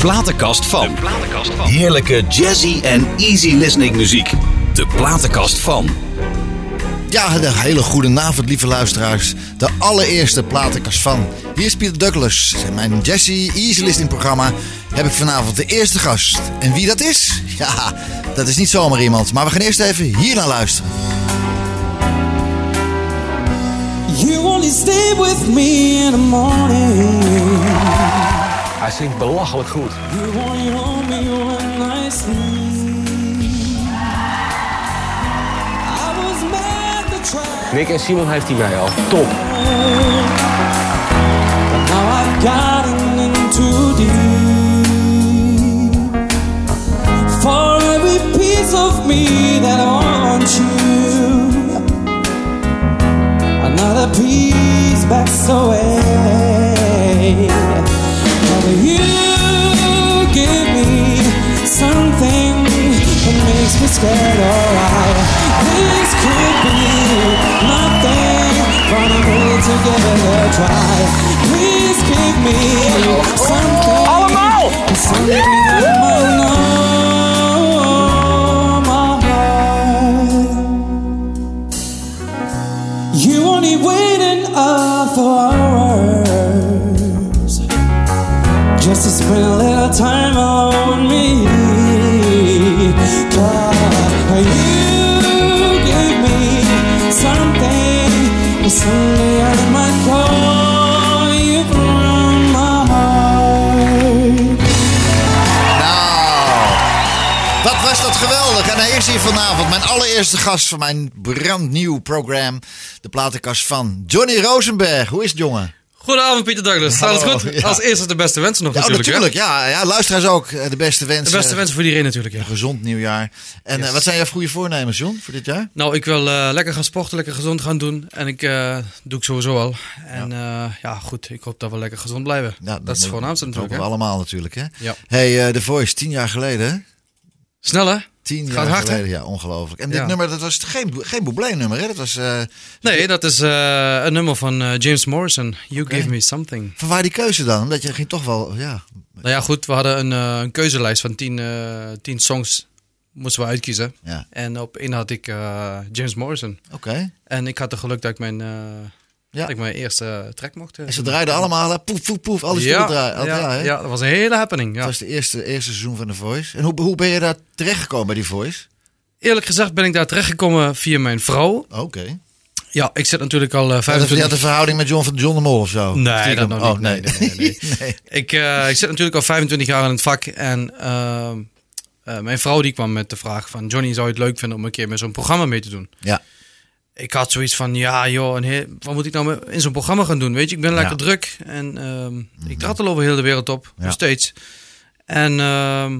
platenkast van. Heerlijke jazzy en easy listening muziek. De platenkast van. Ja, de hele goede avond, lieve luisteraars. De allereerste platenkast van. Hier is Pieter Douglas. In mijn Jazzy Easy Listening programma heb ik vanavond de eerste gast. En wie dat is? Ja, dat is niet zomaar iemand. Maar we gaan eerst even hier naar luisteren. You only stay with me in the morning. Hij zingt belachelijk goed. Nick en Simon heeft hij mij al. Top. For every piece of me that I want you, another piece backs away. You give me something that makes me scared. Alright, this could be nothing, but I'm to give it a try. Please give me something, something that spend little time alone with me. But you gave me something, I call heart. Nou, wat was dat geweldig. En hij is hier vanavond mijn allereerste gast van mijn brandnieuw programma. De platenkast van Johnny Rosenberg. Hoe is het, jongen? Goedenavond Pieter Douglas. Alles Hallo, goed? ja. Als eerste de beste wensen nog Ja, natuurlijk. hè? natuurlijk. Ja, ja, luisteraars ook. eh, De beste wensen. De beste wensen voor iedereen natuurlijk. Ja. Een gezond nieuwjaar. En Yes. eh, wat zijn jouw goede voornemens, John, voor dit jaar? Nou, ik wil eh, lekker gaan sporten, lekker gezond gaan doen. En ik doe ik sowieso al. En ja. ja, goed. Ik hoop dat we lekker gezond blijven. Ja, dat is het voornaamste dat natuurlijk. hopen Hè? we allemaal natuurlijk, hè? Ja. Hey, The Voice, tien jaar geleden, hè? Snel hè? Tien jaar hard, geleden, ja, ongelooflijk. En dit Ja. nummer, dat was geen, geen Bublé-nummer, hè? Dat was, eh, Nee, dat is eh, een nummer van eh, James Morrison. You. Give Me Something. van waar die keuze dan? Omdat je ging toch wel, ja... Nou ja, goed. We hadden een, een keuzelijst van tien, tien songs. Moesten we uitkiezen. Ja, En op één had ik James Morrison. oké. En ik had de geluk dat ik mijn, Ja. dat ik mijn eerste track mocht. eh, En ze draaiden allemaal, hè, poef, poef, poef, alles ja, draaien. ja, Ja, dat was een hele happening. Ja. Dat was de eerste, eerste seizoen van The Voice. En hoe, hoe ben je daar terechtgekomen bij die Voice? Eerlijk gezegd ben ik daar terechtgekomen via mijn vrouw. Oké. Ja, ik zit natuurlijk al eh, Je had 25... een verhouding met John van John de Mol of zo? Nee, dat nog Oh, niet. Nee, nee, nee, ik, eh, ik zit natuurlijk al 25 jaar in het vak. En eh, eh, mijn vrouw die kwam met de vraag van... Johnny, zou je het leuk vinden om een keer met zo'n programma mee te doen? Ja. Ik had zoiets van, ja joh, een heel- wat moet ik nou in zo'n programma gaan doen? Weet je, ik ben lekker Ja. druk. En ehm, ik trad al over heel de wereld op, Ja. nog steeds. En ehm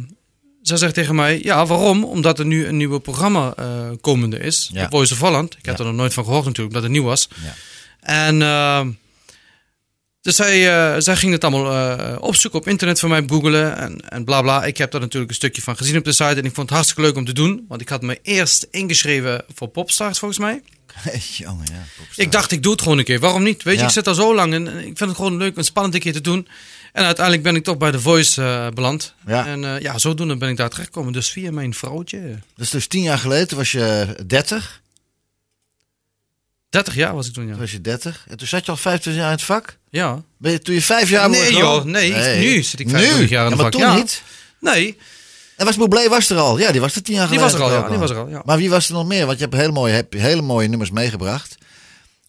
zij zegt tegen mij, ja, waarom? Omdat er nu een nieuwe programma eh, komende is. Ja. The Voice of Holland. Ik Ja. er nog nooit van gehoord natuurlijk, omdat het nieuw was. Ja. En ehm, dus zij, eh, zij ging het allemaal eh, opzoeken op internet voor mij, googelen en, en bla bla. Ik heb daar natuurlijk een stukje van gezien op de site en ik vond het hartstikke leuk om te doen. Want ik had me eerst ingeschreven voor Popstars volgens mij. Jongen, ja. popstar. Ik dacht, ik doe het gewoon een keer. Waarom niet? Weet je, Ja. ik zit al zo lang en ik vind het gewoon leuk en spannend een keer te doen. En uiteindelijk ben ik toch bij The Voice eh, beland. Ja. En eh, ja, zodoende ben ik daar terechtgekomen. Dus via mijn vrouwtje. Dus, dus tien jaar geleden, toen was je 30. 30 jaar was ik toen, ja. Toen was je 30. En toen zat je al 25 jaar in het vak. Ja. Ben je, toen je vijf jaar Nee, joh, nee, nu zit ik 25 Nu? jaar in ja, het maar vak, toen ja. niet. Nee, En was Bublé was er al. Ja, die was er tien jaar die geleden. was er al, ja. Die was er al, ja. Maar wie was er nog meer? Want je hebt hele mooie, heb, hele mooie nummers meegebracht.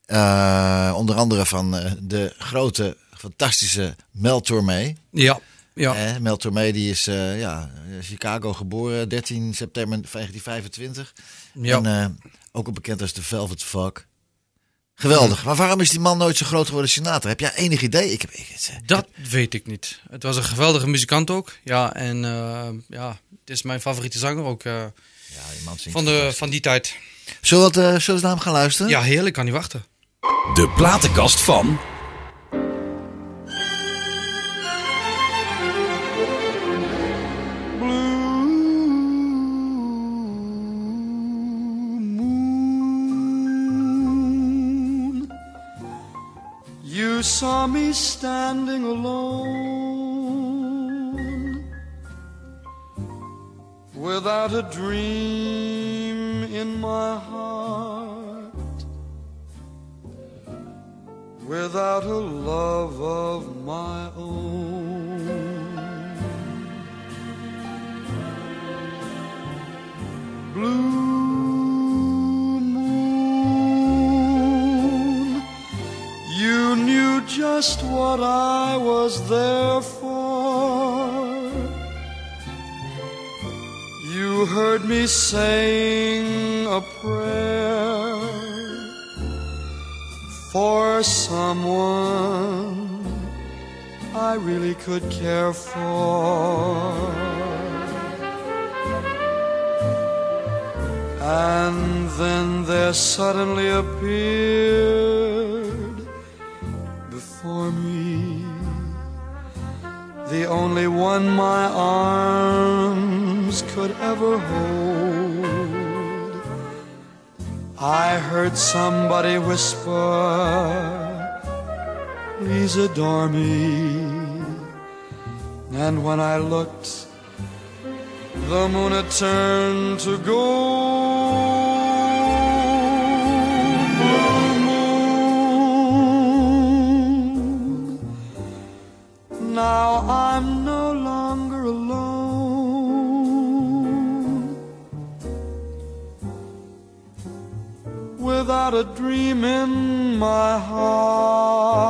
Eh, onder andere van eh, de grote, fantastische Mel Tormé. Ja, ja. Eh, Mel Tormé die is ja, Chicago geboren, 13 september 1925. ja. En ook al bekend als de Velvet Fuck. Geweldig. Maar waarom is die man nooit zo groot geworden als Sinatra? Heb jij enig idee? Ik heb, ik, het, eh, Dat weet ik niet. Het was een geweldige muzikant ook. Ja, en eh, ja, het is mijn favoriete zanger ook eh, ja, die man zingt van, de, van die tijd. Zullen we, het, eh, zullen we naar hem gaan luisteren? Ja, heerlijk, kan niet wachten. De platenkast van. you saw me standing alone without a dream in my heart, without a love of my own. What I was there for. You heard me saying a prayer for someone I really could care for. And then there suddenly appeared the only one my arms could ever hold. I heard somebody whisper, Please adore me. And when I looked, the moon had turned to gold. Blue moon. Now I'm no longer alone. Without a dream in my heart.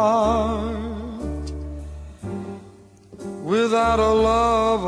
Without a love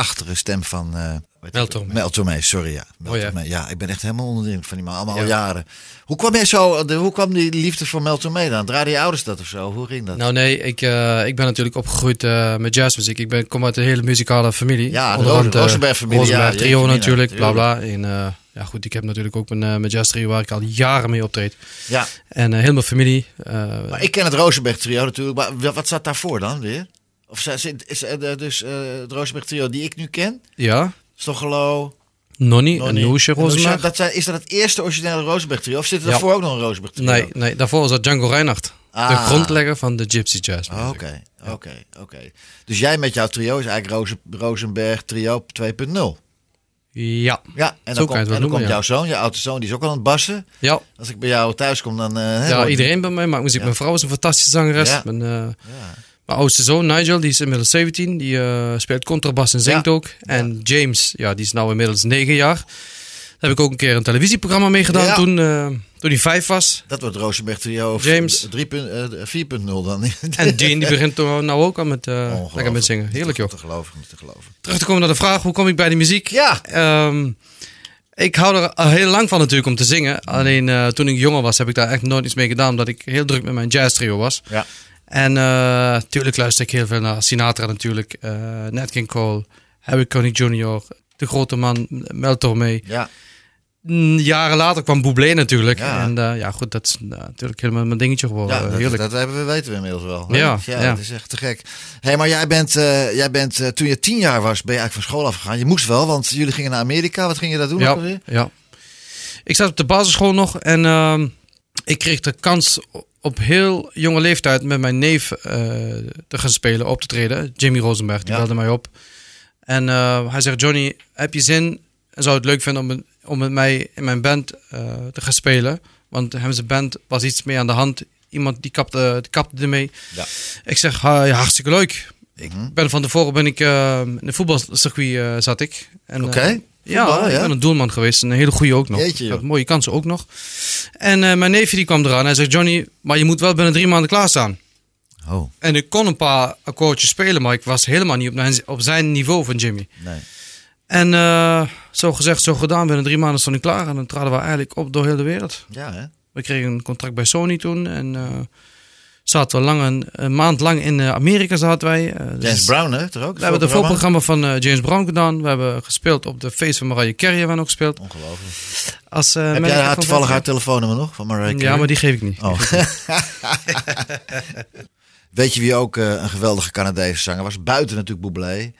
prachtige stem van... eh, weet Mel ik- Tormé. Mel Tormé, sorry ja. Mel Oh, ja. Ja. ik ben echt helemaal onder de indruk van die man. Allemaal al Ja. jaren. Hoe kwam jij zo, de, hoe kwam die liefde voor Mel Tormé dan? Draaiden je ouders dat of zo? Hoe ging dat? Nou nee, ik, eh, ik ben natuurlijk opgegroeid eh, met jazzmuziek. Ik ben, kom uit een hele muzikale familie. Ja, de Rosenberg-familie, Rosenberg trio natuurlijk, bla bla. En eh, ja goed, ik heb natuurlijk ook mijn, mijn jazz trio waar ik al jaren mee optreed. ja, En mijn familie. maar ik ken het Rosenberg trio natuurlijk. Maar wa- wat zat daarvoor dan weer? Of zijn- is, dus eh, het trio die ik nu ken? ja, Stoggelo, Nonnie en Nonnie, Noesje Rosenberg. Dat zijn, is dat het eerste originele Rosenberg trio? Of zit er Ja. daarvoor ook nog een Rosenberg trio? Nee, nee, daarvoor was dat Django Reinhardt. De Ah. grondlegger van de Gypsy Jazz. Oké, oké, oké. Dus jij met jouw trio is eigenlijk Rozen, Rosenberg trio 2.0. Ja, Ja, en dan, komt, en dan noemen, komt ja. jouw zoon, je oudste zoon, die is ook al aan het bassen. ja. Als ik bij jou thuis kom, dan... hè, ja iedereen bij mij maakt muziek. Ja. Mijn vrouw is een fantastische zangeres. Ja. Mijn, Ja. Mijn oudste zoon Nigel, die is inmiddels 17. Die eh, speelt contrabas en zingt Ja. ook. En James, ja, die is nou inmiddels 9 jaar. Daar heb ik ook een keer een televisieprogramma mee gedaan Ja. toen, eh, toen hij 5 was. Dat wordt Rosenberg trio of James. 3 punt- eh, 4.0 dan. En Dean die begint toch nou ook al met, lekker met zingen. Heerlijk joh. Te geloven, niet te geloven. Terug te komen naar de vraag, hoe kom ik bij de muziek? Ja. Ehm, ik hou er al heel lang van natuurlijk om te zingen. Alleen toen ik jonger was heb ik daar echt nooit iets mee gedaan. Omdat ik heel druk met mijn jazz trio was. Ja. En natuurlijk luister ik heel veel naar Sinatra natuurlijk. eh Nat King Cole, Harry Connick Jr., de grote man Mel Tormé. Ja. mm, jaren later kwam Bublé natuurlijk. Ja. En eh, ja, goed, dat is eh, natuurlijk helemaal mijn dingetje geworden. Ja, Eh, dat, heerlijk. dat hebben we, weten we inmiddels wel. Ja, ja, ja. dat is echt te gek. hey, maar jij bent, eh, jij bent eh, toen je tien jaar was, ben je eigenlijk van school afgegaan. Je moest wel, want jullie gingen naar Amerika. Wat ging je daar doen ja, ja. Ik zat op de basisschool nog en ehm, ik kreeg de kans op heel jonge leeftijd met mijn neef eh, te gaan spelen, op te treden. Jimmy Rosenberg, die Ja. belde mij op. En eh, hij zegt, Johnny, heb je zin en zou het leuk vinden om, om met mij in mijn band eh, te gaan spelen? Want hem zijn band was iets mee aan de hand. Iemand die kapte, die kapte ermee. Ja. Ik zeg, "Ah, ja, hartstikke leuk. Ik Mhm. ben van tevoren ben ik in de voetbalcircuit zat ik. En, Oké, ja, ik ben een doelman geweest. Een hele goede ook nog. Jeetje, Ik joh. had mooie kansen ook nog. En eh, mijn neefje die kwam eraan. Hij zegt, Johnny, maar je moet wel binnen drie maanden klaarstaan. Oh, En ik kon een paar akkoordjes spelen, maar ik was helemaal niet op, mijn- op zijn niveau van Jimmy. nee. En eh, zo gezegd, zo gedaan. Binnen drie maanden stond ik klaar. En dan traden we eigenlijk op door heel de wereld. Ja, hè? We kregen een contract bij Sony toen. En eh, zaten we lang een, een maand lang in eh, Amerika zaten wij. Eh, dus James Brown, hè? Toch ook? we hebben het voorprogramma van eh, James Brown gedaan. We hebben gespeeld op de feest van Mariah Carey. Hebben we nog gespeeld. Ongelooflijk. Als, Heb jij haar toevallig haar telefoonnummer nog van Mariah Carey? Ja, maar die geef ik niet. Oh. Weet je wie ook een geweldige Canadese zanger was? Buiten natuurlijk Bublé.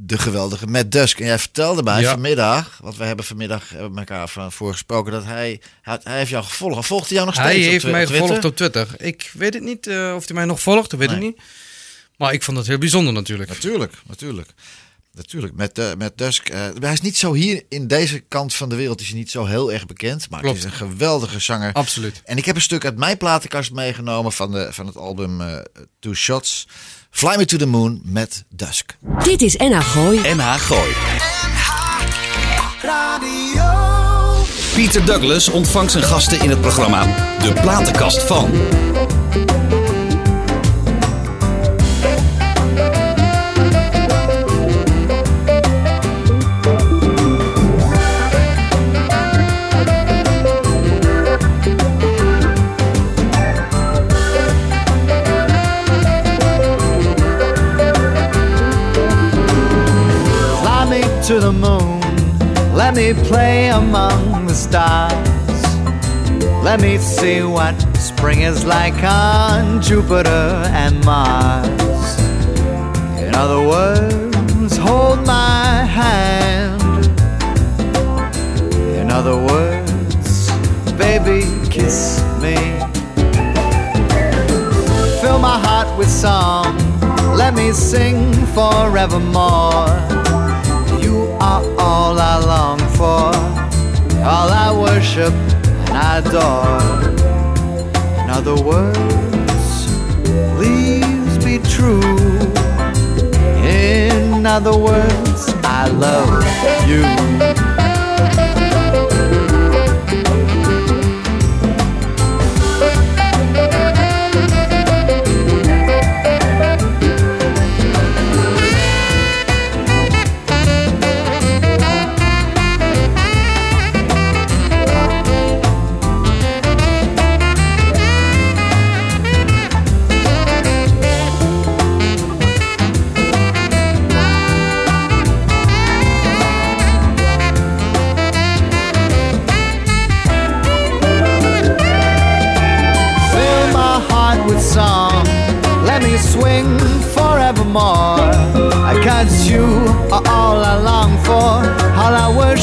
De geweldige Matt Dusk. En jij vertelde mij Ja. vanmiddag, want we hebben vanmiddag hebben met elkaar van voor gesproken, dat hij, hij, hij heeft jou gevolgd. Volgt hij jou nog steeds Hij heeft mij gevolgd op Twitter. Ik weet het niet eh, of hij mij nog volgt, dat weet ik niet. Maar ik vond het heel bijzonder natuurlijk. Natuurlijk, natuurlijk. Natuurlijk, met, eh met Dusk. eh, hij is niet zo hier in deze kant van de wereld is hij niet zo heel erg bekend. Maar Klopt. het is een geweldige zanger. Absoluut. En ik heb een stuk uit mijn platenkast meegenomen van, de, van het album eh, Two Shots. Fly Me to the Moon met Dusk. Dit is NH Gooi. NH Gooi. Pieter Douglas ontvangt zijn gasten in het programma De Platenkast van. Play among the stars. Let me see what spring is like on Jupiter and Mars. In other words, hold my hand. In other words, baby, kiss me. Fill my heart with song. Let me sing forevermore. You are all I long for, all I worship and adore. In other words, please be true. In other words, I love you.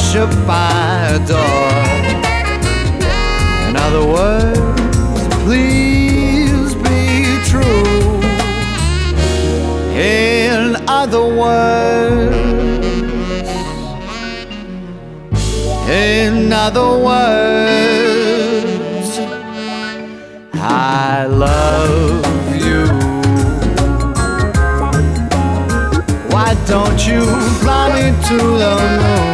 Worship, I adore. In other words, please be true. In other words, in other words, I love you. Why don't you fly me to the moon?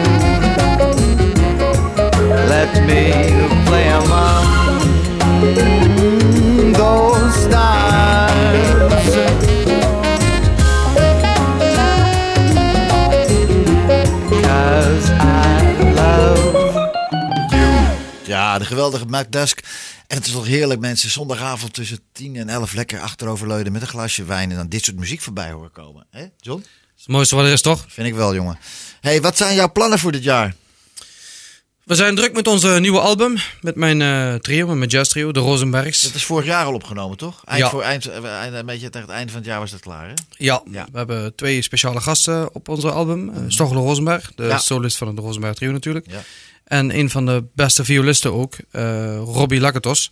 Ja, de geweldige Matt Dusk. En het is toch heerlijk mensen, zondagavond tussen 10 en 11 lekker achteroverleunen met een glasje wijn en dan dit soort muziek voorbij horen komen. hè, John? Dat is het mooiste wat er is, toch? Vind ik wel, jongen. hey, wat zijn jouw plannen voor dit jaar? We zijn druk met onze nieuwe album. Met mijn eh, trio, met mijn jazz trio, de Rosenbergs. Dat is vorig jaar al opgenomen, toch? Eind Ja. voor eind, eh, eind, een beetje tegen het einde van het jaar was dat klaar, hè? Ja, Ja. we hebben twee speciale gasten op onze album. Uh, Rosenberg, de Ja. solist van het Rosenberg trio natuurlijk. Ja. En een van de beste violisten ook, eh, Robbie Lakatos.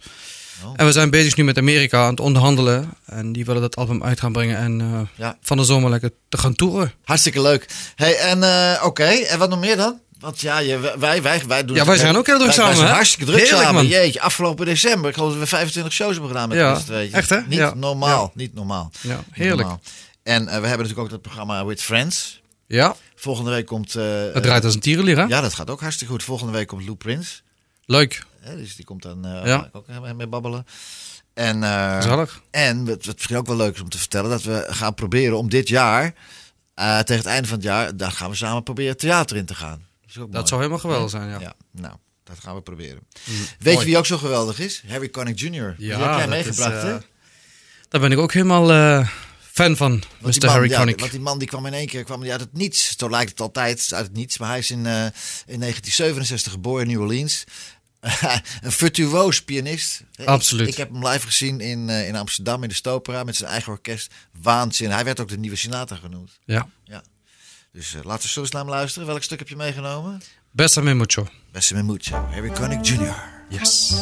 Oh. En we zijn bezig nu met Amerika aan het onderhandelen. En die willen dat album uit gaan brengen en Ja. van de zomer lekker te gaan toeren. Hartstikke leuk. Hey, en oké, en wat nog meer dan? Want ja, je, wij, wij, wij doen Ja, wij zijn ook heel druk wij- wij samen, zijn hè? hartstikke druk Heerlijk, samen. man. Jeetje, afgelopen december. Ik geloof dat we 25 shows hebben gedaan met Ja, echt, hè? Niet Ja. normaal, Ja. niet normaal. Ja, heerlijk. normaal. En eh, we hebben natuurlijk ook dat programma With Friends. Ja, Volgende week komt... eh, het draait als een tierenlier, hè? Ja, dat gaat ook hartstikke goed. Volgende week komt Lou Prince. Leuk, dus die komt dan eh, Ja. ook mee babbelen. En, en wat, wat misschien ook wel leuk is om te vertellen, dat we gaan proberen om dit jaar, tegen het einde van het jaar, daar gaan we samen proberen theater in te gaan. Dat, mooi. Zou helemaal geweldig zijn, ja. Ja, nou, dat gaan we proberen. Mm, Weet mooi. je wie ook zo geweldig is? Harry Connick Jr. Die heb jij meegebracht, is, hè? eh, Daar ben ik ook helemaal eh, fan van, Want Mr. man, Harry ja, Connick. want die man die kwam in één keer kwam die uit het niets. Zo lijkt het altijd, uit het niets. Maar hij is in, eh, in 1967 geboren in New Orleans. een virtuoos pianist. Absoluut. Ik, heb hem live gezien in, in Amsterdam in de Stopera met zijn eigen orkest. Waanzin. Hij werd ook de nieuwe Sinatra genoemd. Ja, Dus eh, laten we zo eens naar hem luisteren. Welk stuk heb je meegenomen? Bessame Mucho. Beste me mucho. Harry Connick Jr. Yes.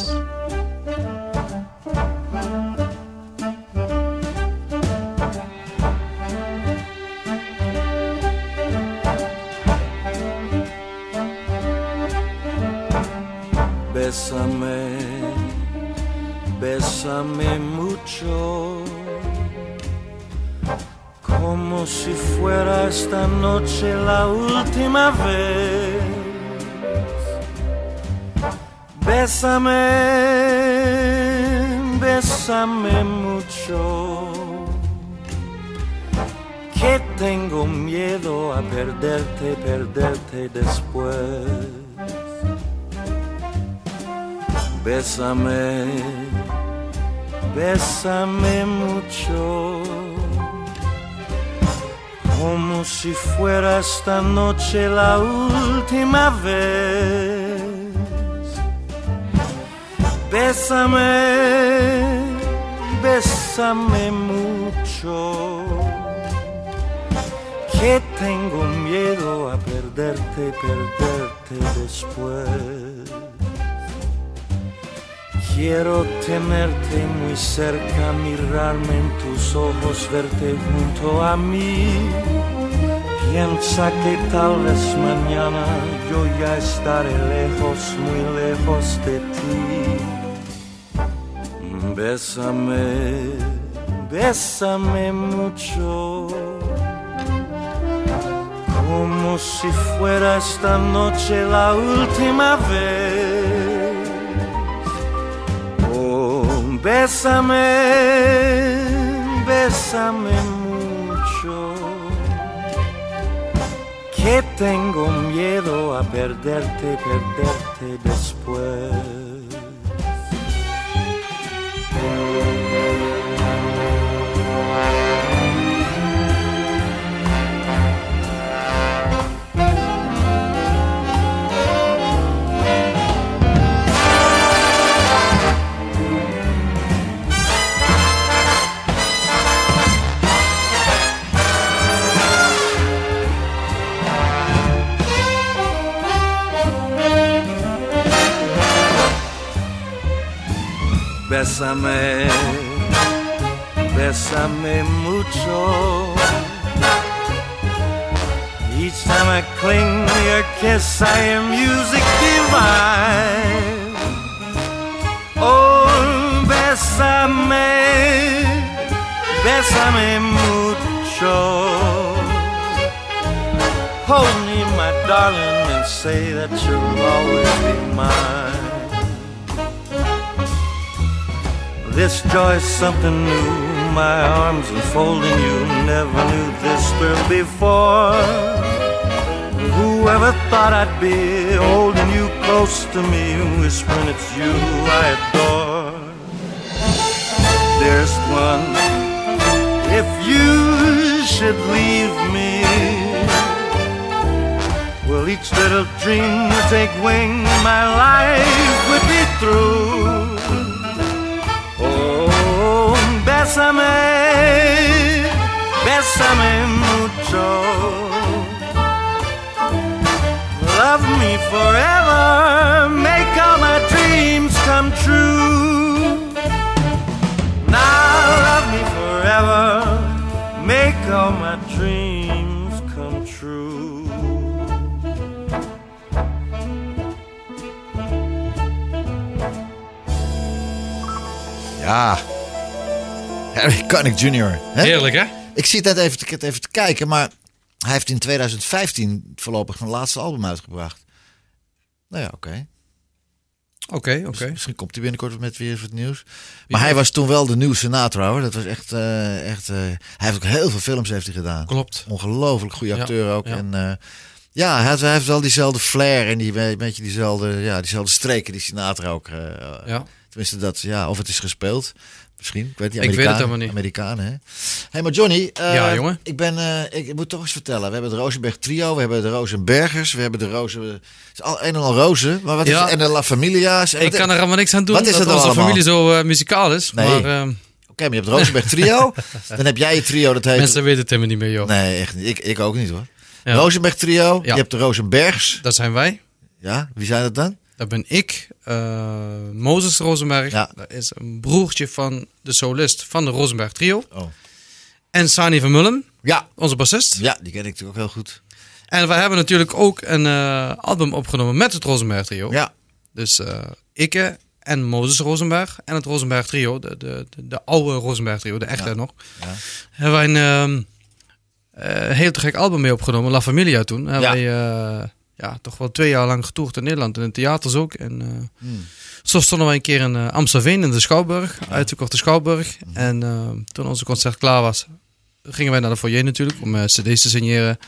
Bésame, bésame mucho, como si fuera esta noche la última vez. Bésame, bésame mucho, que tengo miedo a perderte, perderte después. Bésame, bésame mucho, como si fuera esta noche la última vez. Bésame, bésame mucho, que tengo miedo a perderte, perderte después. Quiero tenerte muy cerca, mirarme en tus ojos, verte junto a mí. Piensa que tal vez mañana yo ya estaré lejos, muy lejos de ti. Bésame, bésame mucho, como si fuera esta noche la última vez. Bésame, bésame mucho, que tengo miedo a perderte, perderte después. Bésame, bésame mucho. Each time I cling to your kiss, I am music divine. Oh, bésame, bésame mucho. Hold me, my darling, and say that you'll always be mine. This joy's something new. My arms enfolding you. Never knew this thrill before. Whoever thought I'd be holding you close to me, whispering it's you I adore. Dearest one, if you should leave me, will each little dream take wing, my life would be through. Bésame, bésame mucho. Love me forever, make all my dreams come true. Now love me forever, make all my dreams come true. Ja. Harry Connick Jr. Hè? Heerlijk, hè? Ik zit net even te, even te kijken, maar hij heeft in 2015 voorlopig zijn laatste album uitgebracht. Nou ja, oké. Oké, oké. Misschien komt hij binnenkort met weer wat nieuws. Maar hij was toen wel de nieuwe Sinatra hoor. Dat was echt, eh, echt. eh, hij heeft ook heel veel films heeft hij gedaan. Klopt. Ongelooflijk goede Ja, acteur ook. ja. En eh, ja, hij heeft, hij heeft wel diezelfde flair en die een beetje diezelfde, ja, diezelfde streken die Sinatra ook. Ja. Tenminste, dat, ja, of het is gespeeld. Misschien. Ik weet, niet, Ik weet het Amerikanen, helemaal niet. Amerikanen, hè? hey, maar Johnny. eh, Ja, jongen. Ik, ben, eh, ik moet toch eens vertellen. We hebben de Rosenberg Trio, we hebben de Rosenbergers, we hebben de Rozen... Het is al een en al rozen. Maar wat is Ja. het? En de La Familia's. Ik kan er allemaal niks aan doen Wat is dat het nou onze allemaal? familie zo eh, muzikaal is. Nee. Maar ehm, Oké, maar je hebt het Rosenberg Trio. dan heb jij je trio, dat heet... mensen weten het helemaal niet meer, joh. Nee, echt niet. Ik, ik ook niet hoor. Ja. Rosenberg Trio. Ja. Je hebt de Rosenbergs. Dat zijn wij. Ja, wie zijn dat dan? Dat ben ik, eh, Mozes Rosenberg. Ja. Dat is een broertje van de solist van de Rosenberg Trio. Oh. En Sani van Mullen, Ja. onze bassist. Ja, die ken ik natuurlijk ook heel goed. En wij hebben natuurlijk ook een eh, album opgenomen met het Rosenberg Trio. Ja. Dus eh ikke en Mozes Rosenberg en het Rosenberg Trio, de, de, de, de oude Rosenberg Trio, de echte Ja. nog. Ja. Hebben wij een ehm, eh, heel te gek album mee opgenomen, La Familia toen. Hebben wij eh, ja, toch wel twee jaar lang getoerd in Nederland, in de theaters ook. En Hmm. zo stonden wij een keer in eh, Amstelveen in de Schouwburg, uitverkochte Schouwburg. Hmm. En eh, toen onze concert klaar was, gingen wij naar de foyer natuurlijk om cd's te signeren.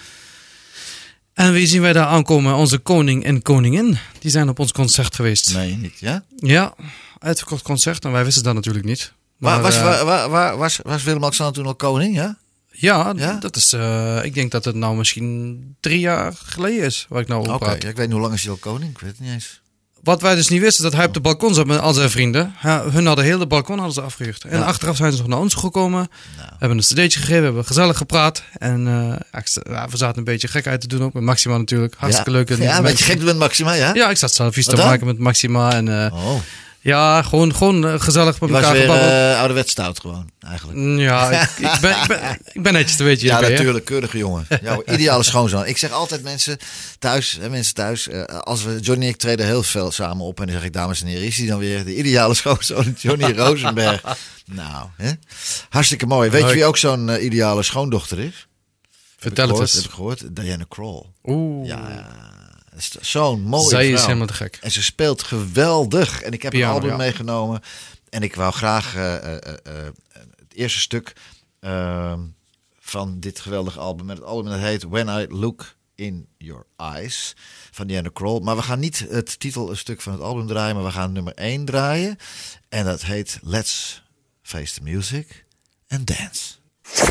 En wie zien wij daar aankomen? Onze koning en koningin. Die zijn op ons concert geweest. Nee, niet. Ja? Ja, uitverkocht concert. En wij wisten dat natuurlijk niet. Maar, was, waar- was, was Willem-Alexander toen al koning? Ja? Ja, Ja? dat is. eh, ik denk dat het nou misschien drie jaar geleden is waar ik nou over ja, ik weet niet hoe lang is hij al koning. Ik weet het niet eens. Wat wij dus niet wisten, dat hij op de balkon zat met al zijn vrienden. Ja, hun hadden heel de balkon hadden ze afgehuurd. En achteraf zijn ze nog naar ons gekomen. Nou. Hebben een cd'tje gegeven, we hebben gezellig gepraat. En ja, we zaten een beetje gek uit te doen ook met Maxima natuurlijk. Hartstikke leuk. Ja, een beetje gek met Maxima, ja? Ja, ik zat selfies te maken met Maxima. En eh, Oh, ja, gewoon, gewoon eh, gezellig met je was elkaar weer eh ouderwets stout gewoon, eigenlijk. Ja, ik, ik, ben, ik, ben, ik ben netjes, te weet je. Ja, hè? natuurlijk, keurige jongen. Jouw ideale schoonzoon. Ik zeg altijd mensen thuis, hè, mensen thuis, eh, als we Johnny en ik treden heel veel samen op en dan zeg ik, dames en heren, is hij dan weer de ideale schoonzoon, Johnny Rosenberg? nou, hè? hartstikke mooi. Weet je wie ook zo'n ideale schoondochter is? Vertel heb het gehoord, eens. Heb ik gehoord? Diana Krall. Oeh, Ja, is zo'n mooie zij is helemaal te gek. En ze speelt geweldig. En ik heb Piano, een album ja. meegenomen. En ik wou graag eh, eh, eh, het eerste stuk eh, van dit geweldige album. Met het album dat heet When I Look in Your Eyes van Diana Kroll. Maar we gaan niet het titelstuk van het album draaien, maar we gaan nummer 1 draaien. En dat heet Let's Face the Music and Dance.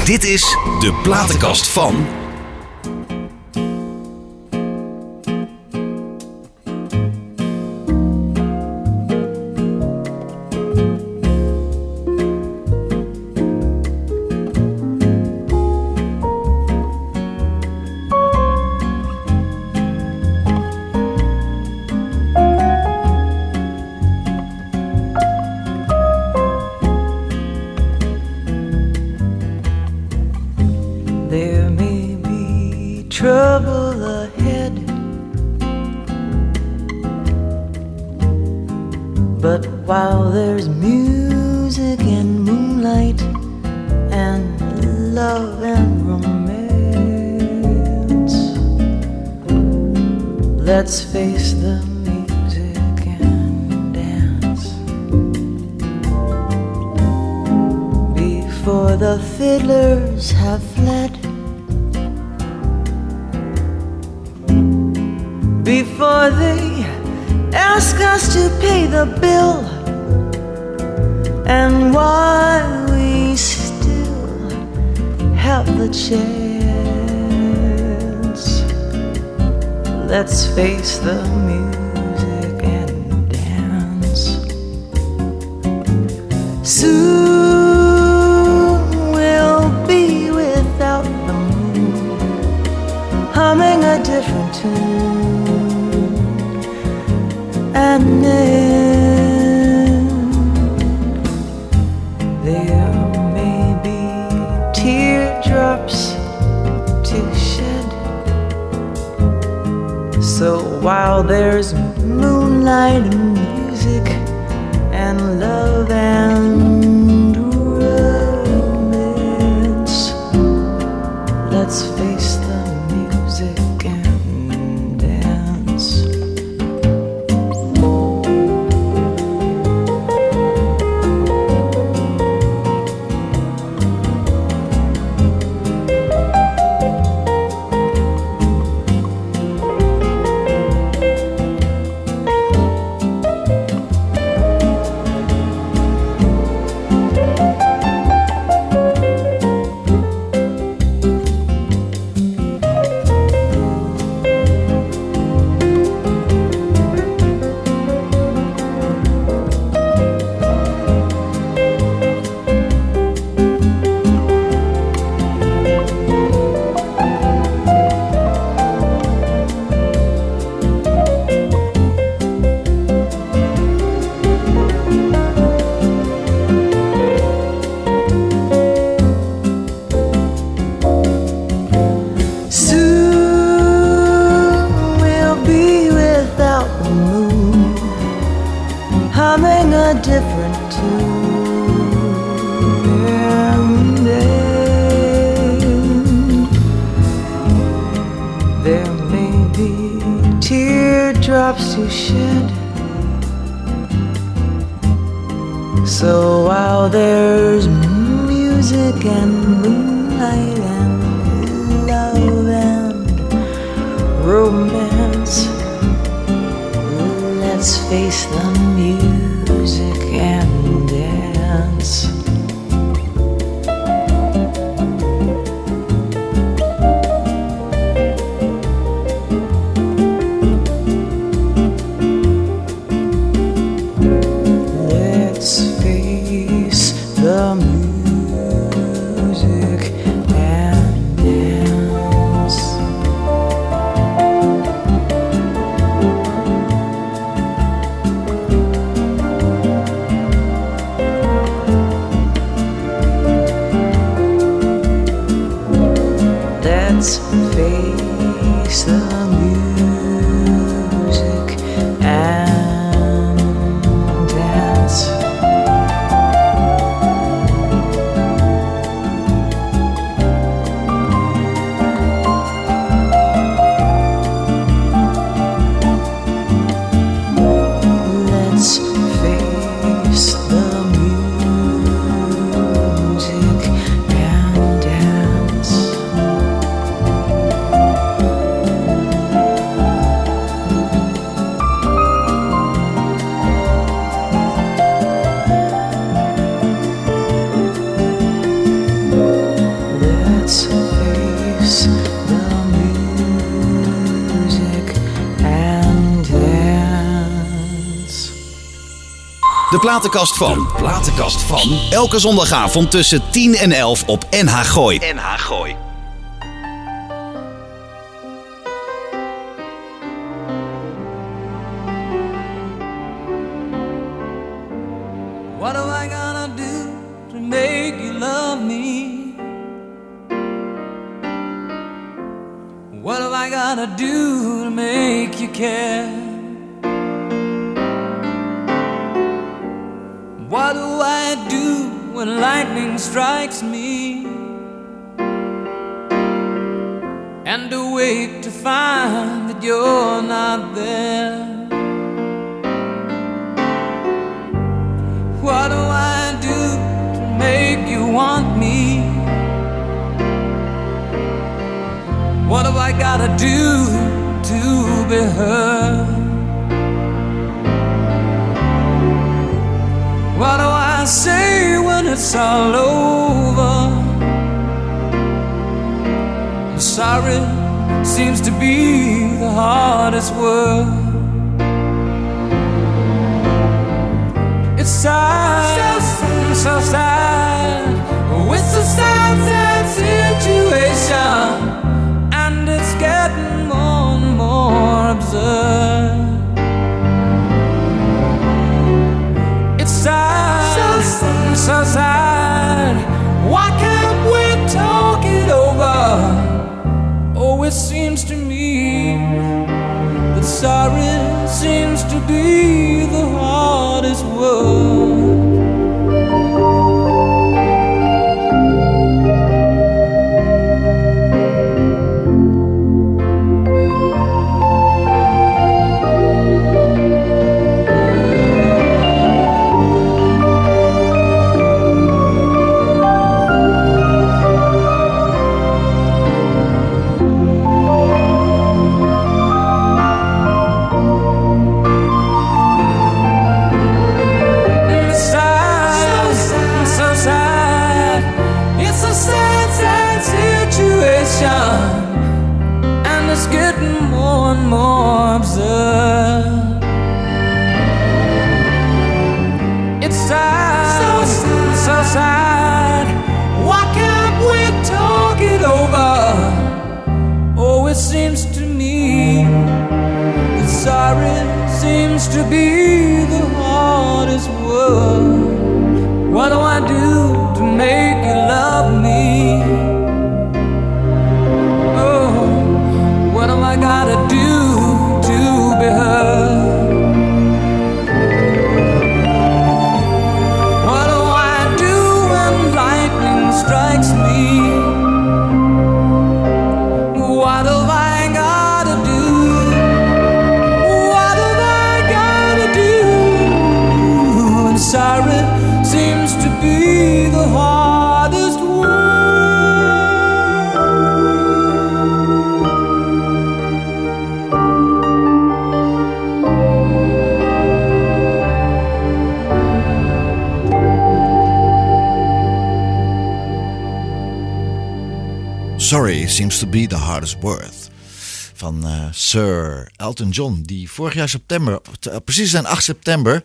Dit is de platenkast van. the fiddlers have fled. Before they ask us to pay the bill, and why we still have the chance. Let's face the music and dance. Soon humming a different tune. And then there may be teardrops to shed. So while there's moonlight platenkast van. De van. Elke zondagavond tussen 10 en 11 op NH Gooi. NH Gooi. say when it's all over? Sorry seems to be the hardest word. It's sad, so sad, so sad with the sad, sad situation, and it's getting more and more absurd. So. Why can't we talk it over? Oh, it seems to me that sorry seems to be the hardest word. 我 to be the hardest word. Van eh, Sir Elton John, die vorig jaar september, eh, precies zijn 8 september,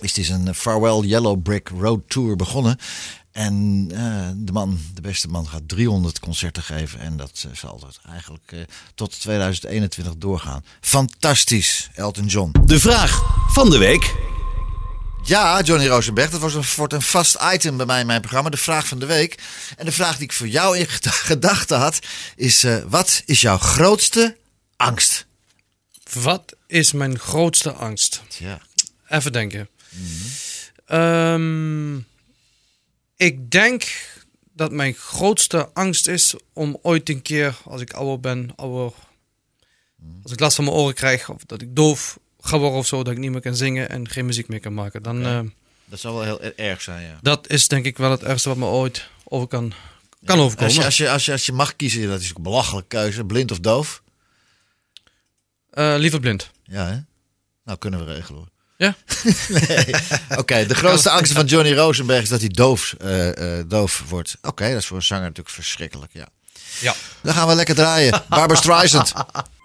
is hij zijn Farewell Yellow Brick Road Tour begonnen. En eh, de man, de beste man, gaat 300 concerten geven. En dat zal het eigenlijk tot 2021 doorgaan. Fantastisch, Elton John. De vraag van de week. Ja, Johnny Rosenberg, dat was een, wordt een vast item bij mij in mijn programma, de vraag van de week. En de vraag die ik voor jou in ged- gedachten had, is eh, wat is jouw grootste angst? Wat is mijn grootste angst? Ja. Even denken. Ehm, ik denk dat mijn grootste angst is om ooit een keer, als ik ouder ben, ouder, als ik last van mijn oren krijg, of dat ik doof ga worden of zo, dat ik niet meer kan zingen en geen muziek meer kan maken. Dan, eh, Dat zou wel heel erg zijn, ja. dat is denk ik wel het ergste wat me ooit over kan, kan overkomen. Als je, als, je, als, je, als je mag kiezen, dat is ook een belachelijke keuze, blind of doof. Eh, liever blind. Ja, hè? Nou, kunnen we regelen hoor. Ja? nee. Oké, de grootste angst van Johnny Rosenberg is dat hij doof, eh, doof wordt. Oké, dat is voor een zanger natuurlijk verschrikkelijk, ja. Ja. Dan gaan we lekker draaien. Barbara Streisand.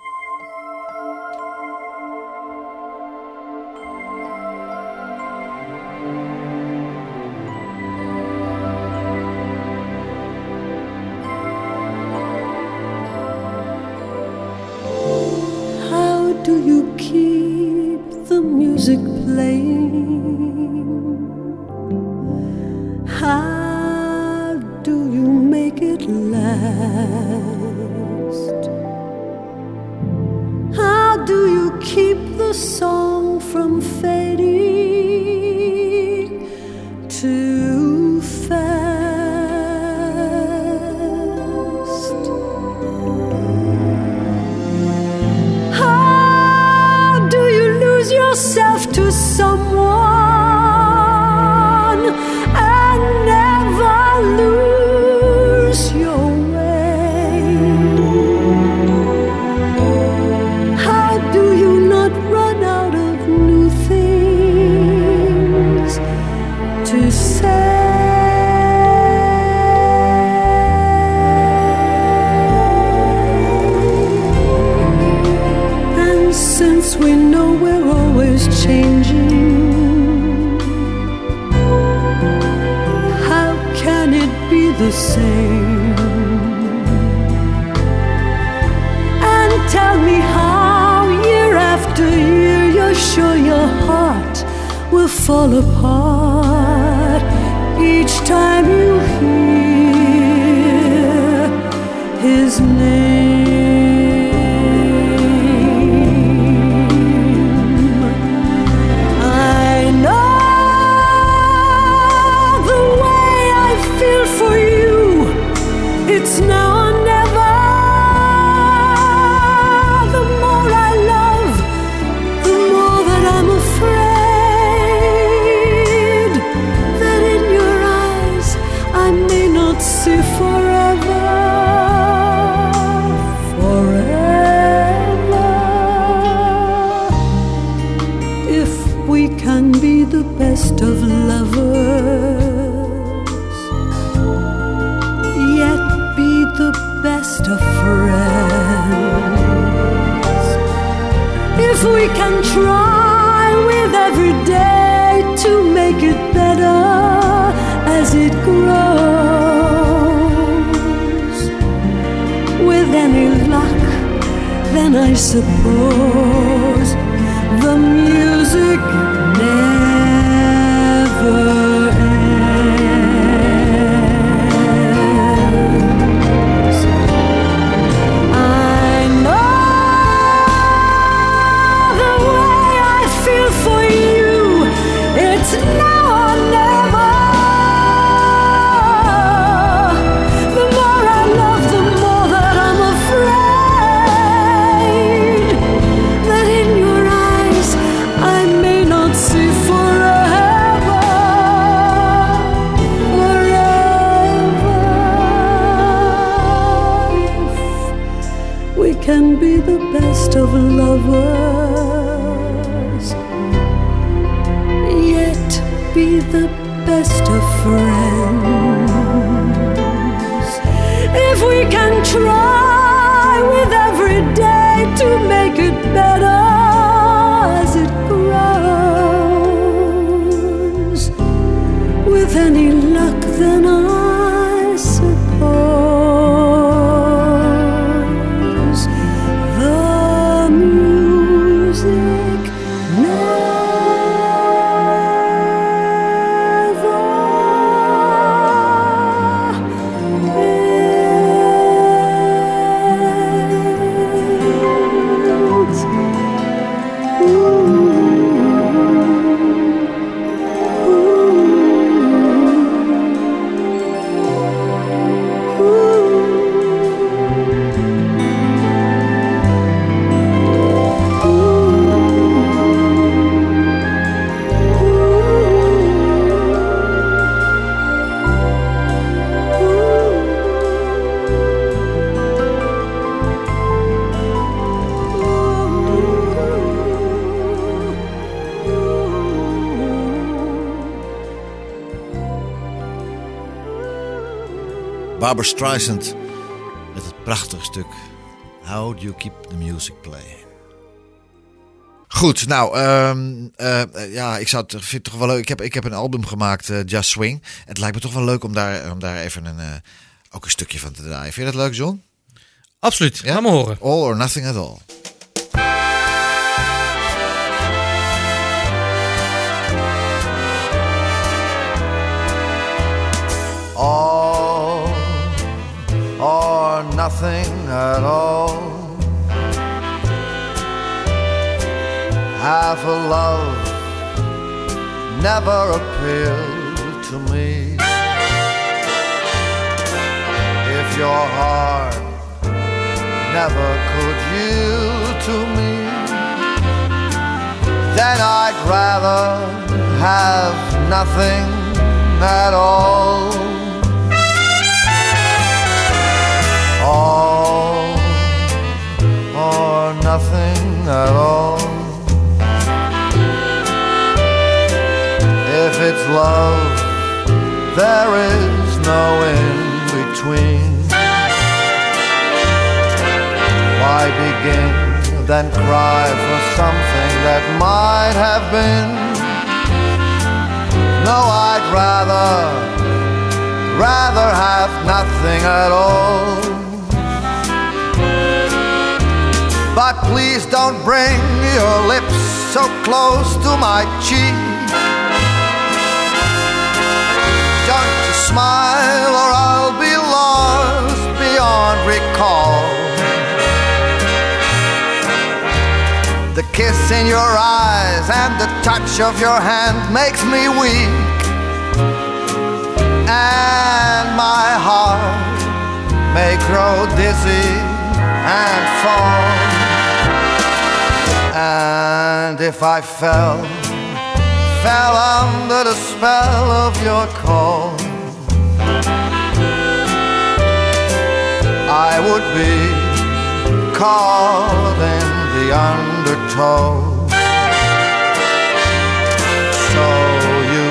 the same? And tell me how, year after year, you're sure your heart will fall apart each time you suppose Barbara Streisand met het prachtige stuk How Do You Keep the Music Playing. Goed, nou, ehm, eh, ja, ik zou het, vind het toch wel leuk. Ik heb, ik heb een album gemaakt, eh, Just Swing. Het lijkt me toch wel leuk om daar, om daar even een, eh, ook een stukje van te draaien. Vind je dat leuk, John? Absoluut, laat me horen. All or Nothing at All. all nothing at all. Half a love never appealed to me. If your heart never could yield to me, then I'd rather have nothing at all. At all. If it's love, there is no in between. Why begin than cry for something that might have been. No, I'd rather, rather have nothing at all. But please don't bring your lips so close to my cheek. Don't you smile or I'll be lost beyond recall. The kiss in your eyes and the touch of your hand makes me weak. And my heart may grow dizzy and fall. And if I fell, fell under the spell of your call, I would be caught in the undertow. So you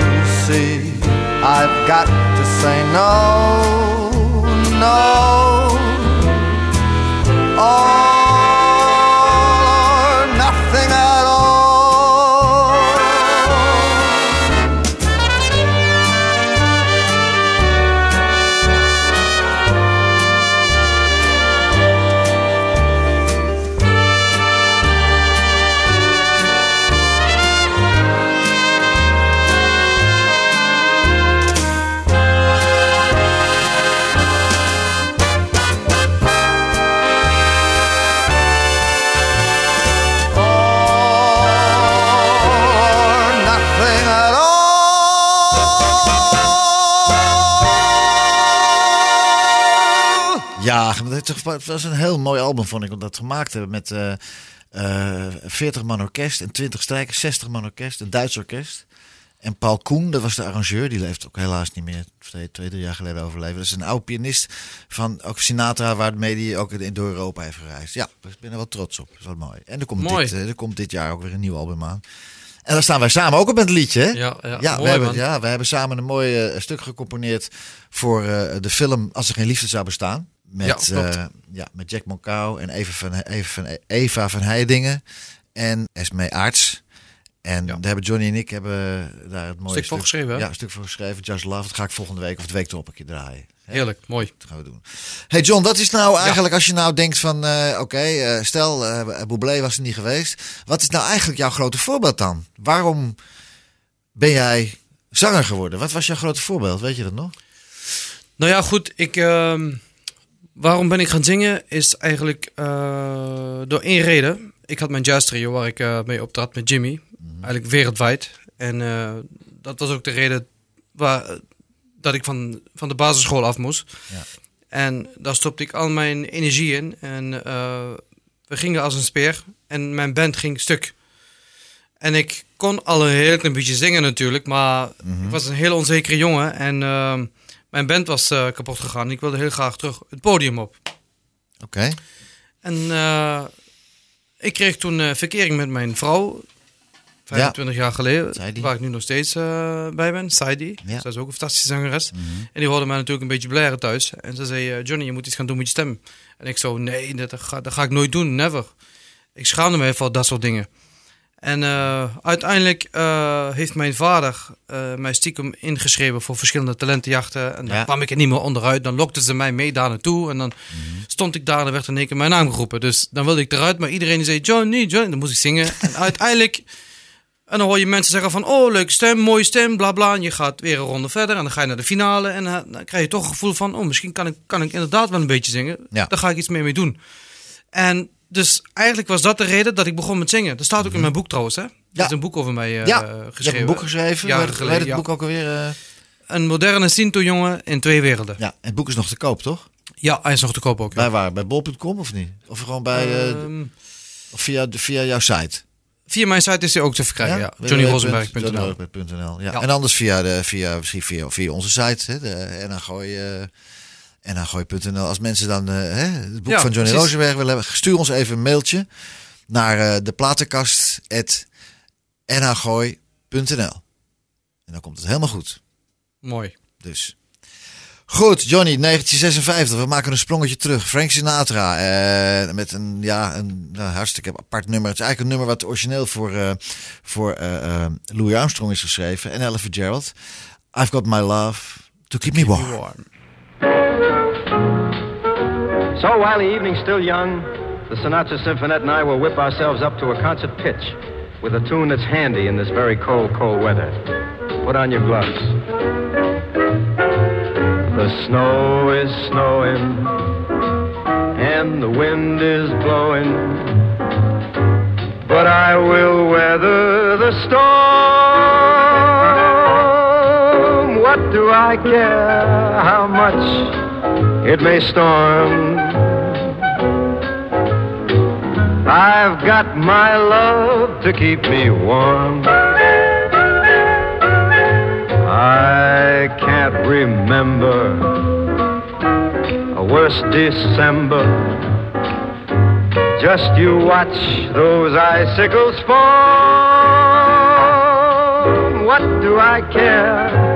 see, I've got to say no, no. All toch- het was een heel mooi album, vond ik. Want dat gemaakt hebben met eh eh 40 man orkest en 20 strijkers, 60 man orkest, een Duits orkest. En Paul Koen, dat was de arrangeur, die leeft ook helaas niet meer. Twee, twee drie jaar geleden overleven. Dat is een oude pianist van ook Sinatra, waarmee hij ook in, door Europa heeft gereisd. Ja, ik ben er wel trots op. Dat is wel mooi. En er komt, Mooi. Dit, eh, er komt dit jaar ook weer een nieuw album aan. En daar staan wij samen ook op met het liedje. Hè? Ja, ja, ja, we mooi, hebben, ja, we hebben samen een mooi eh, stuk gecomponeerd voor eh, de film Als er geen liefde zou bestaan. Met, Ja, eh, ja, met Jack Moncau en Eva van, Eva van, Eva van Heidingen en Esme Aarts. En daar hebben Johnny en ik hebben daar het mooie Stuk voor geschreven, hè? Ja, een stuk voor geschreven. Just Love. Dat ga ik volgende week of de week erop een keer draaien. Heerlijk, mooi. Dat gaan we doen. Hey John, wat is nou eigenlijk als je nou denkt van, eh, oké, eh, stel, Bublé was er niet geweest. Wat is nou eigenlijk jouw grote voorbeeld dan? Waarom ben jij zanger geworden? Wat was jouw grote voorbeeld? Weet je dat nog? Nou ja, goed. Ik, ehm, waarom ben ik gaan zingen? Is eigenlijk eh, door één reden. Ik had mijn jazz trio waar ik eh, mee optrad met Jimmy. Eigenlijk wereldwijd. En eh, dat was ook de reden waar, dat ik van, van de basisschool af moest. Ja. En daar stopte ik al mijn energie in. En we gingen als een speer. En mijn band ging stuk. En ik kon al een heel klein beetje zingen natuurlijk. Maar ik was een heel onzekere jongen. En ehm, mijn band was eh, kapot gegaan. Ik wilde heel graag terug het podium op. Oké. En eh, ik kreeg toen eh, verkering met mijn vrouw. 25 jaar geleden. Saidi. Waar ik nu nog steeds bij ben. Saidi. Ja. Zij is ook een fantastische zangeres. En die hoorde mij natuurlijk een beetje blaren thuis. En ze zei, Johnny, je moet iets gaan doen met je stem. En ik zo, nee, dat ga, dat ga ik nooit doen. Never. Ik schaamde me voor dat soort dingen. En eh, uiteindelijk eh, heeft mijn vader eh, mij stiekem ingeschreven voor verschillende talentenjachten. En dan Ja. kwam ik er niet meer onderuit. Dan lokten ze mij mee daar naartoe. En dan stond ik daar en dan werd in één keer mijn naam geroepen. Dus dan wilde ik eruit. Maar iedereen die zei, Johnny, Johnny. Dan moest ik zingen. En uiteindelijk... En dan hoor je mensen zeggen van, oh, leuke stem, mooie stem, bla bla. En je gaat weer een ronde verder en dan ga je naar de finale. En dan krijg je toch een gevoel van, oh, misschien kan ik, kan ik inderdaad wel een beetje zingen. Ja. Daar ga ik iets mee mee doen. En dus eigenlijk was dat de reden dat ik begon met zingen. Dat staat ook in mijn boek trouwens, hè? Er Ja. is een boek over mij eh, ja, geschreven. je hebt een boek geschreven. Jaren heet geleden, het ja. boek ook alweer? eh? Een moderne Sinto-jongen in twee werelden. ja, het boek is nog te koop, toch? Ja, hij is nog te koop ook. ja. Bij waar? Bij bol.com of niet? Of gewoon bij, Ehm, of via, via jouw site? via mijn site is hij ook te verkrijgen, ja. johnnyrosenberg.nl johnnyrosenberg.nl. Ja. Ja. En anders via, de, via, misschien via, via onze site, hè, de Eh NAGooi.nl. Als mensen dan eh, hè, het boek Ja, van Johnny precies. Rosenberg willen hebben, stuur ons even een mailtje naar eh, de platenkast.nhagooi.nl. En dan komt het helemaal goed. Mooi. Dus. Goed, Johnny, 1956. We maken een sprongetje terug. Frank Sinatra. eh, met een, ja, een nou, hartstikke apart nummer. Het is eigenlijk een nummer wat origineel voor, eh, voor Louis Armstrong is geschreven. En Ella Fitzgerald. I've got my love to keep me warm. So while the evening's still young, the Sinatra Symphonette and I will whip ourselves up to a concert pitch with a tune that's handy in this very cold, cold weather. Put on your gloves. The snow is snowing and the wind is blowing, but I will weather the storm. What do I care how much it may storm? I've got my love to keep me warm. I can't remember a worse December. Just you watch those icicles form. What do I care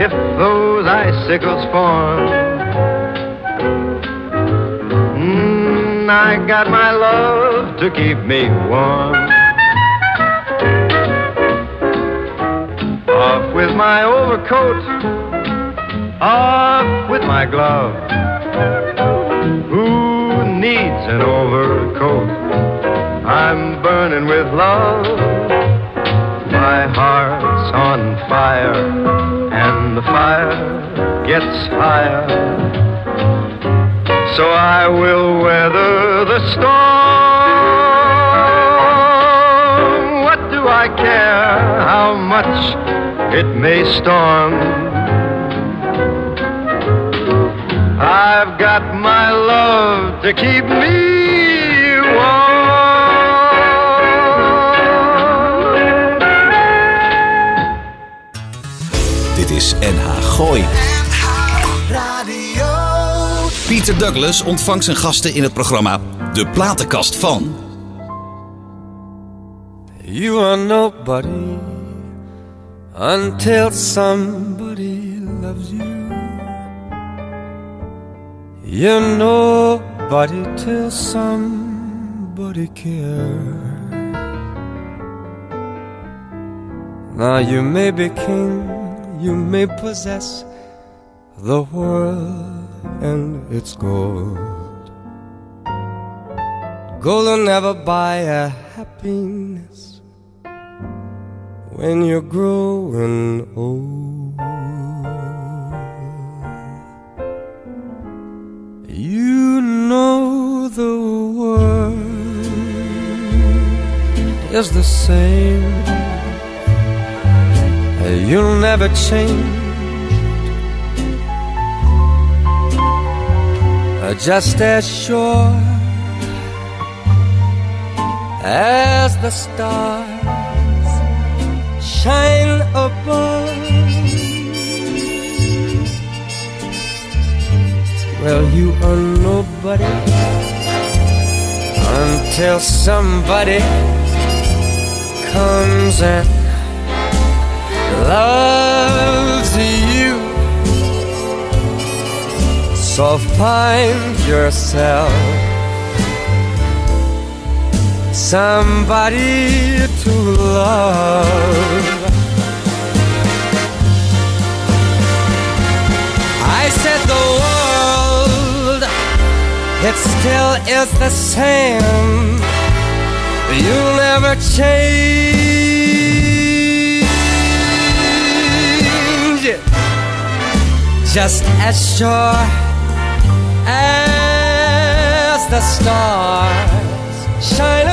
if those icicles form? Mm, I got my love to keep me warm. Off with my overcoat, off with my glove. Who needs an overcoat? I'm burning with love. My heart's on fire, the fire gets higher. So I will weather the storm. What do I care how much it may storm? I've got my love to keep me warm. Is NH Gooi. Pieter Douglas ontvangt zijn gasten in het programma De Platenkast van. You are nobody until somebody loves you. You're nobody till somebody cares. Now you may be king, you may possess the world and its gold. Gold will never buy a happiness when you're growing old. You know the world is the same. You'll never change. Uh, just as sure as the stars shine above. Well, you are nobody until somebody comes and loves you. So find yourself somebody to love. I said the world, it still is the same. You'll never change Just as sure as the stars shine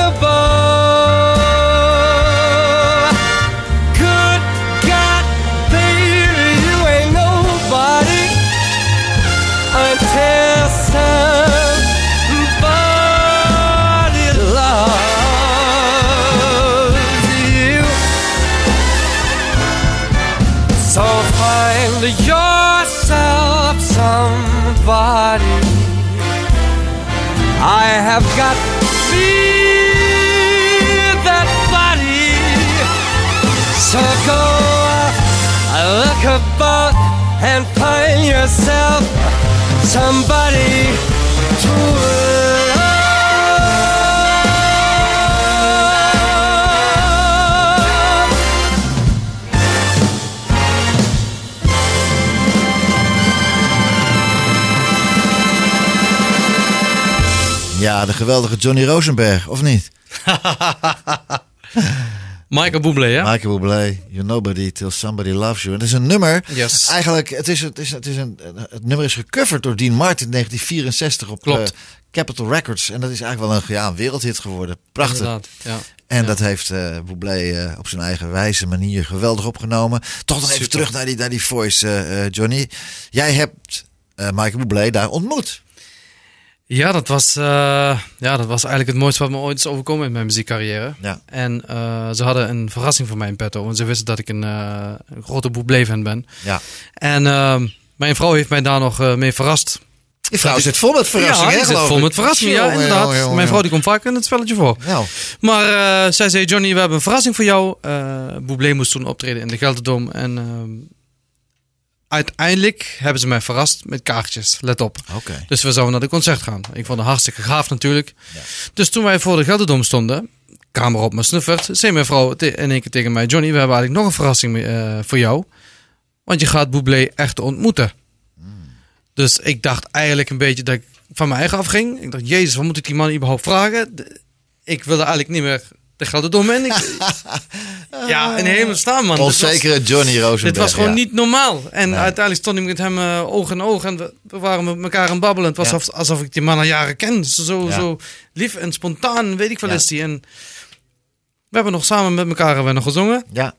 got me that body. So go look about and find yourself somebody to Ja, de geweldige Johnny Rosenberg, of niet? Michael Bublé, hè? Michael Bublé, You're Nobody Till Somebody Loves You. En het is een nummer. Yes. Eigenlijk, het, is, het, is, het, is een, het nummer is gecoverd door Dean Martin in 1964 op Klopt. eh, Capitol Records. En dat is eigenlijk wel een, ja, een wereldhit geworden. Prachtig. Inderdaad, ja. En Ja. dat heeft eh Bublé eh, op zijn eigen wijze manier geweldig opgenomen. Toch nog even terug naar die, naar die voice, Johnny. Jij hebt Michael Bublé daar ontmoet. Ja, dat was, eh, ja, dat was eigenlijk het mooiste wat me ooit is overkomen in mijn muziekcarrière. Ja. En eh, ze hadden een verrassing voor mij in petto. Want ze wisten dat ik een, eh, een grote Bublé-fan ben. Ja. En ehm, mijn vrouw heeft mij daar nog mee verrast. Die vrouw zit vol met verrassingen, Ja, hè, zit vol met verrassingen, ja, inderdaad. jongen, jongen, Mijn vrouw die komt vaak in het spelletje voor. Nou, Maar zij zei, Johnny, we hebben een verrassing voor jou. Bublé moest toen optreden in de Gelderdoom. En ehm, uiteindelijk hebben ze mij verrast met kaartjes. Let op. Dus we zouden naar de concert gaan. Ik vond het hartstikke gaaf natuurlijk. Dus toen wij voor de Gelderdoom stonden, kamer op me snuffert, zei mijn vrouw in één keer tegen mij, Johnny, we hebben eigenlijk nog een verrassing eh, voor jou. Want je gaat Bublé echt ontmoeten. Dus ik dacht eigenlijk een beetje dat ik van mijn eigen afging. Ik dacht, jezus, wat moet ik die man überhaupt vragen? Ik wilde eigenlijk niet meer de Gelderdoom in. Ik, ja, in hemel staan man. Onzekere Johnny Rosenberg. dit was gewoon ja. niet normaal. En Nee. uiteindelijk stond ik met hem eh, oog in oog. En we, we waren met elkaar aan het babbelen. Het was Ja. alsof, alsof ik die man al jaren ken. Zo, Ja. zo lief en spontaan, weet ik wel is die. En we hebben nog samen met elkaar hebben we nog gezongen. Ja.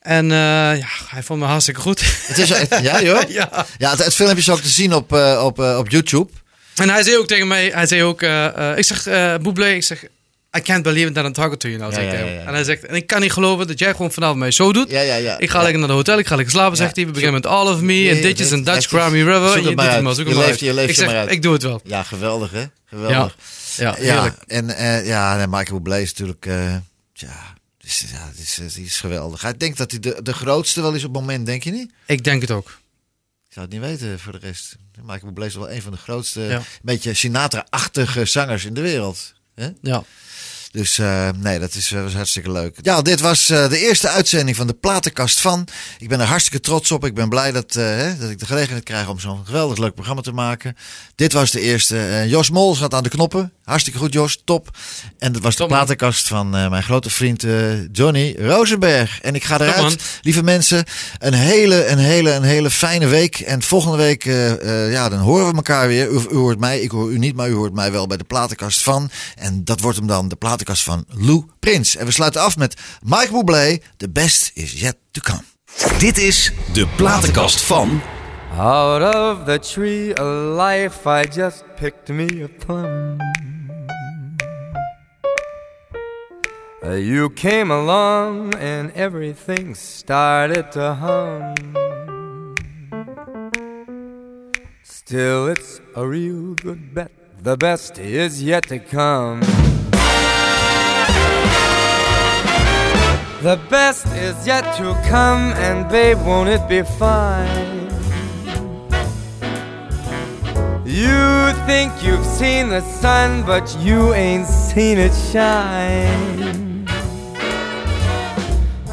En eh, ja, hij vond me hartstikke goed. Het is, ja, joh? ja. Ja, het, het filmpje is ook te zien op, eh, op, op YouTube. En hij zei ook tegen mij, hij zei ook, ik zeg, Bublé, ik zeg, I can't believe that I'm talking to you now. Ja, zeg ik ja, tegen ja, hem. ja. En hij zegt, en ik kan niet geloven dat jij gewoon vanavond mij zo doet. Ja, ja, ja. Ik ga lekker naar de hotel, ik ga lekker slapen, zegt hij. We beginnen met All of Me en ditjes dat- en Dutch Grammy River. zoek het maar het uit. Je het leeft- je leeft maar uit. ik doe het wel. Ja, geweldig, hè? Geweldig. Ja, Ja, en eh, ja, Michael Bublé is natuurlijk... eh, ja, dus, ja die, is, is geweldig. Hij denkt dat hij de, de grootste wel is op het moment, denk je niet? Ik denk het ook. Ik zou het niet weten voor de rest. Michael Bublé is wel een van de grootste, Ja. beetje Sinatra-achtige zangers in de wereld. Hè? Ja. Dus eh, nee, dat is, eh, was hartstikke leuk. Ja, dit was eh, de eerste uitzending van de Platenkast van. Ik ben er hartstikke trots op. Ik ben blij dat, hè, dat ik de gelegenheid krijg om zo'n geweldig leuk programma te maken. Dit was de eerste. Jos Mol gaat aan de knoppen. Hartstikke goed, Jos. Top. En dat was de platenkast van eh, mijn grote vriend eh, Johnny Rosenberg. En ik ga eruit, lieve mensen. Een hele, een hele, een hele fijne week. En volgende week, eh, eh, ja, dan horen we elkaar weer. U, u hoort mij, ik hoor u niet, maar u hoort mij wel bij de platenkast van. En dat wordt hem dan de platenkast van Lou Prins. En we sluiten af met Mike Bublé. The best is yet to come. Dit is de platenkast van Out of the tree of life, I just picked me a plum. You came along and everything started to hum. Still, it's a real good bet. The best is yet to come. The best is yet to come, and babe, won't it be fine? You think you've seen the sun, but you ain't seen it shine.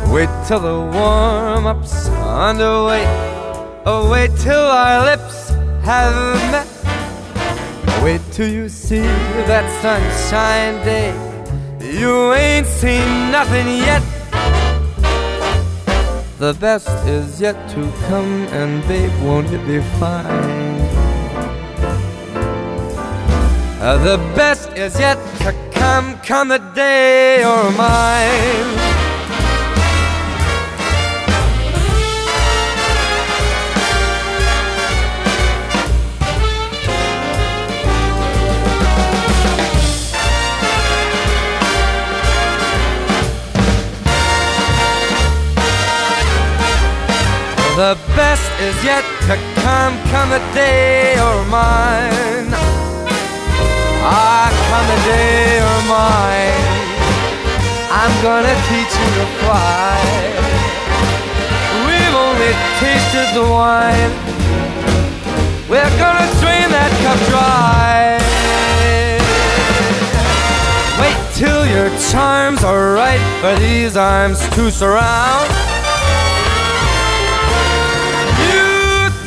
Wait till the warm up's underway. Oh, wait till our lips have met. Wait till you see that sunshine day. You ain't seen nothing yet. The best is yet to come, and babe, won't it be fine? Uh, the best is yet to come, come the day or mine. The best is yet to come, come the day or mine. Ah, come the day or mine. I'm gonna teach you to fly. We've only tasted the wine. We're gonna drain that cup dry. Wait till your charms are right for these arms to surround.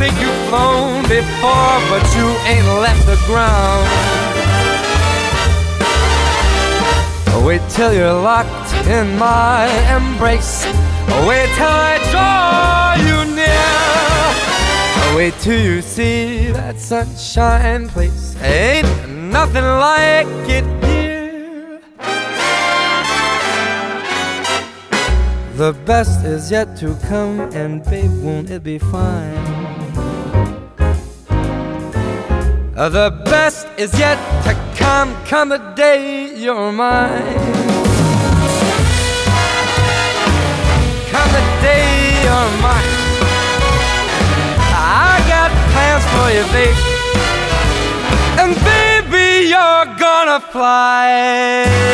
Think you've flown before, but you ain't left the ground. Wait till you're locked in my embrace. Wait till I draw you near. Wait till you see that sunshine place. Ain't nothing like it here. The best is yet to come, and babe, won't it be fine? Uh, the best is yet to come, come the day you're mine. Come the day you're mine. I got plans for you, babe. And baby, you're gonna fly.